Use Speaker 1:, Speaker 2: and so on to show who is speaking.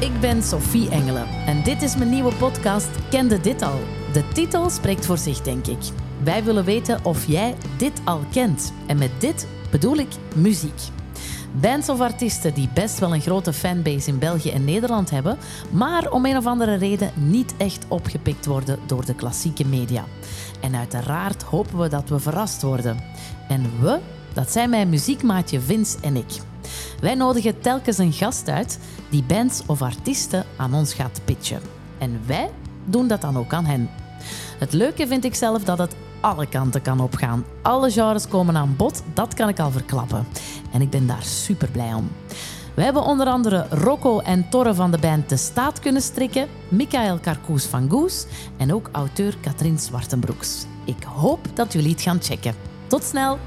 Speaker 1: Ik ben Sophie Engelen en dit is mijn nieuwe podcast Kende dit al? De titel spreekt voor zich, denk ik. Wij willen weten of jij dit al kent. En met dit bedoel ik muziek. Bands of artiesten die best wel een grote fanbase in België en Nederland hebben, maar om een of andere reden niet echt opgepikt worden door de klassieke media. En uiteraard hopen we dat we verrast worden. En we, dat zijn mijn muziekmaatje Vince en ik. Wij nodigen telkens een gast uit die bands of artiesten aan ons gaat pitchen. En wij doen dat dan ook aan hen. Het leuke vind ik zelf dat het alle kanten kan opgaan. Alle genres komen aan bod, dat kan ik al verklappen. En ik ben daar super blij om. We hebben onder andere Rocco en Torre van de band De Staat kunnen strikken, Michael Carcoes van Goes en ook auteur Katrien Zwartenbroeks. Ik hoop dat jullie het gaan checken. Tot snel!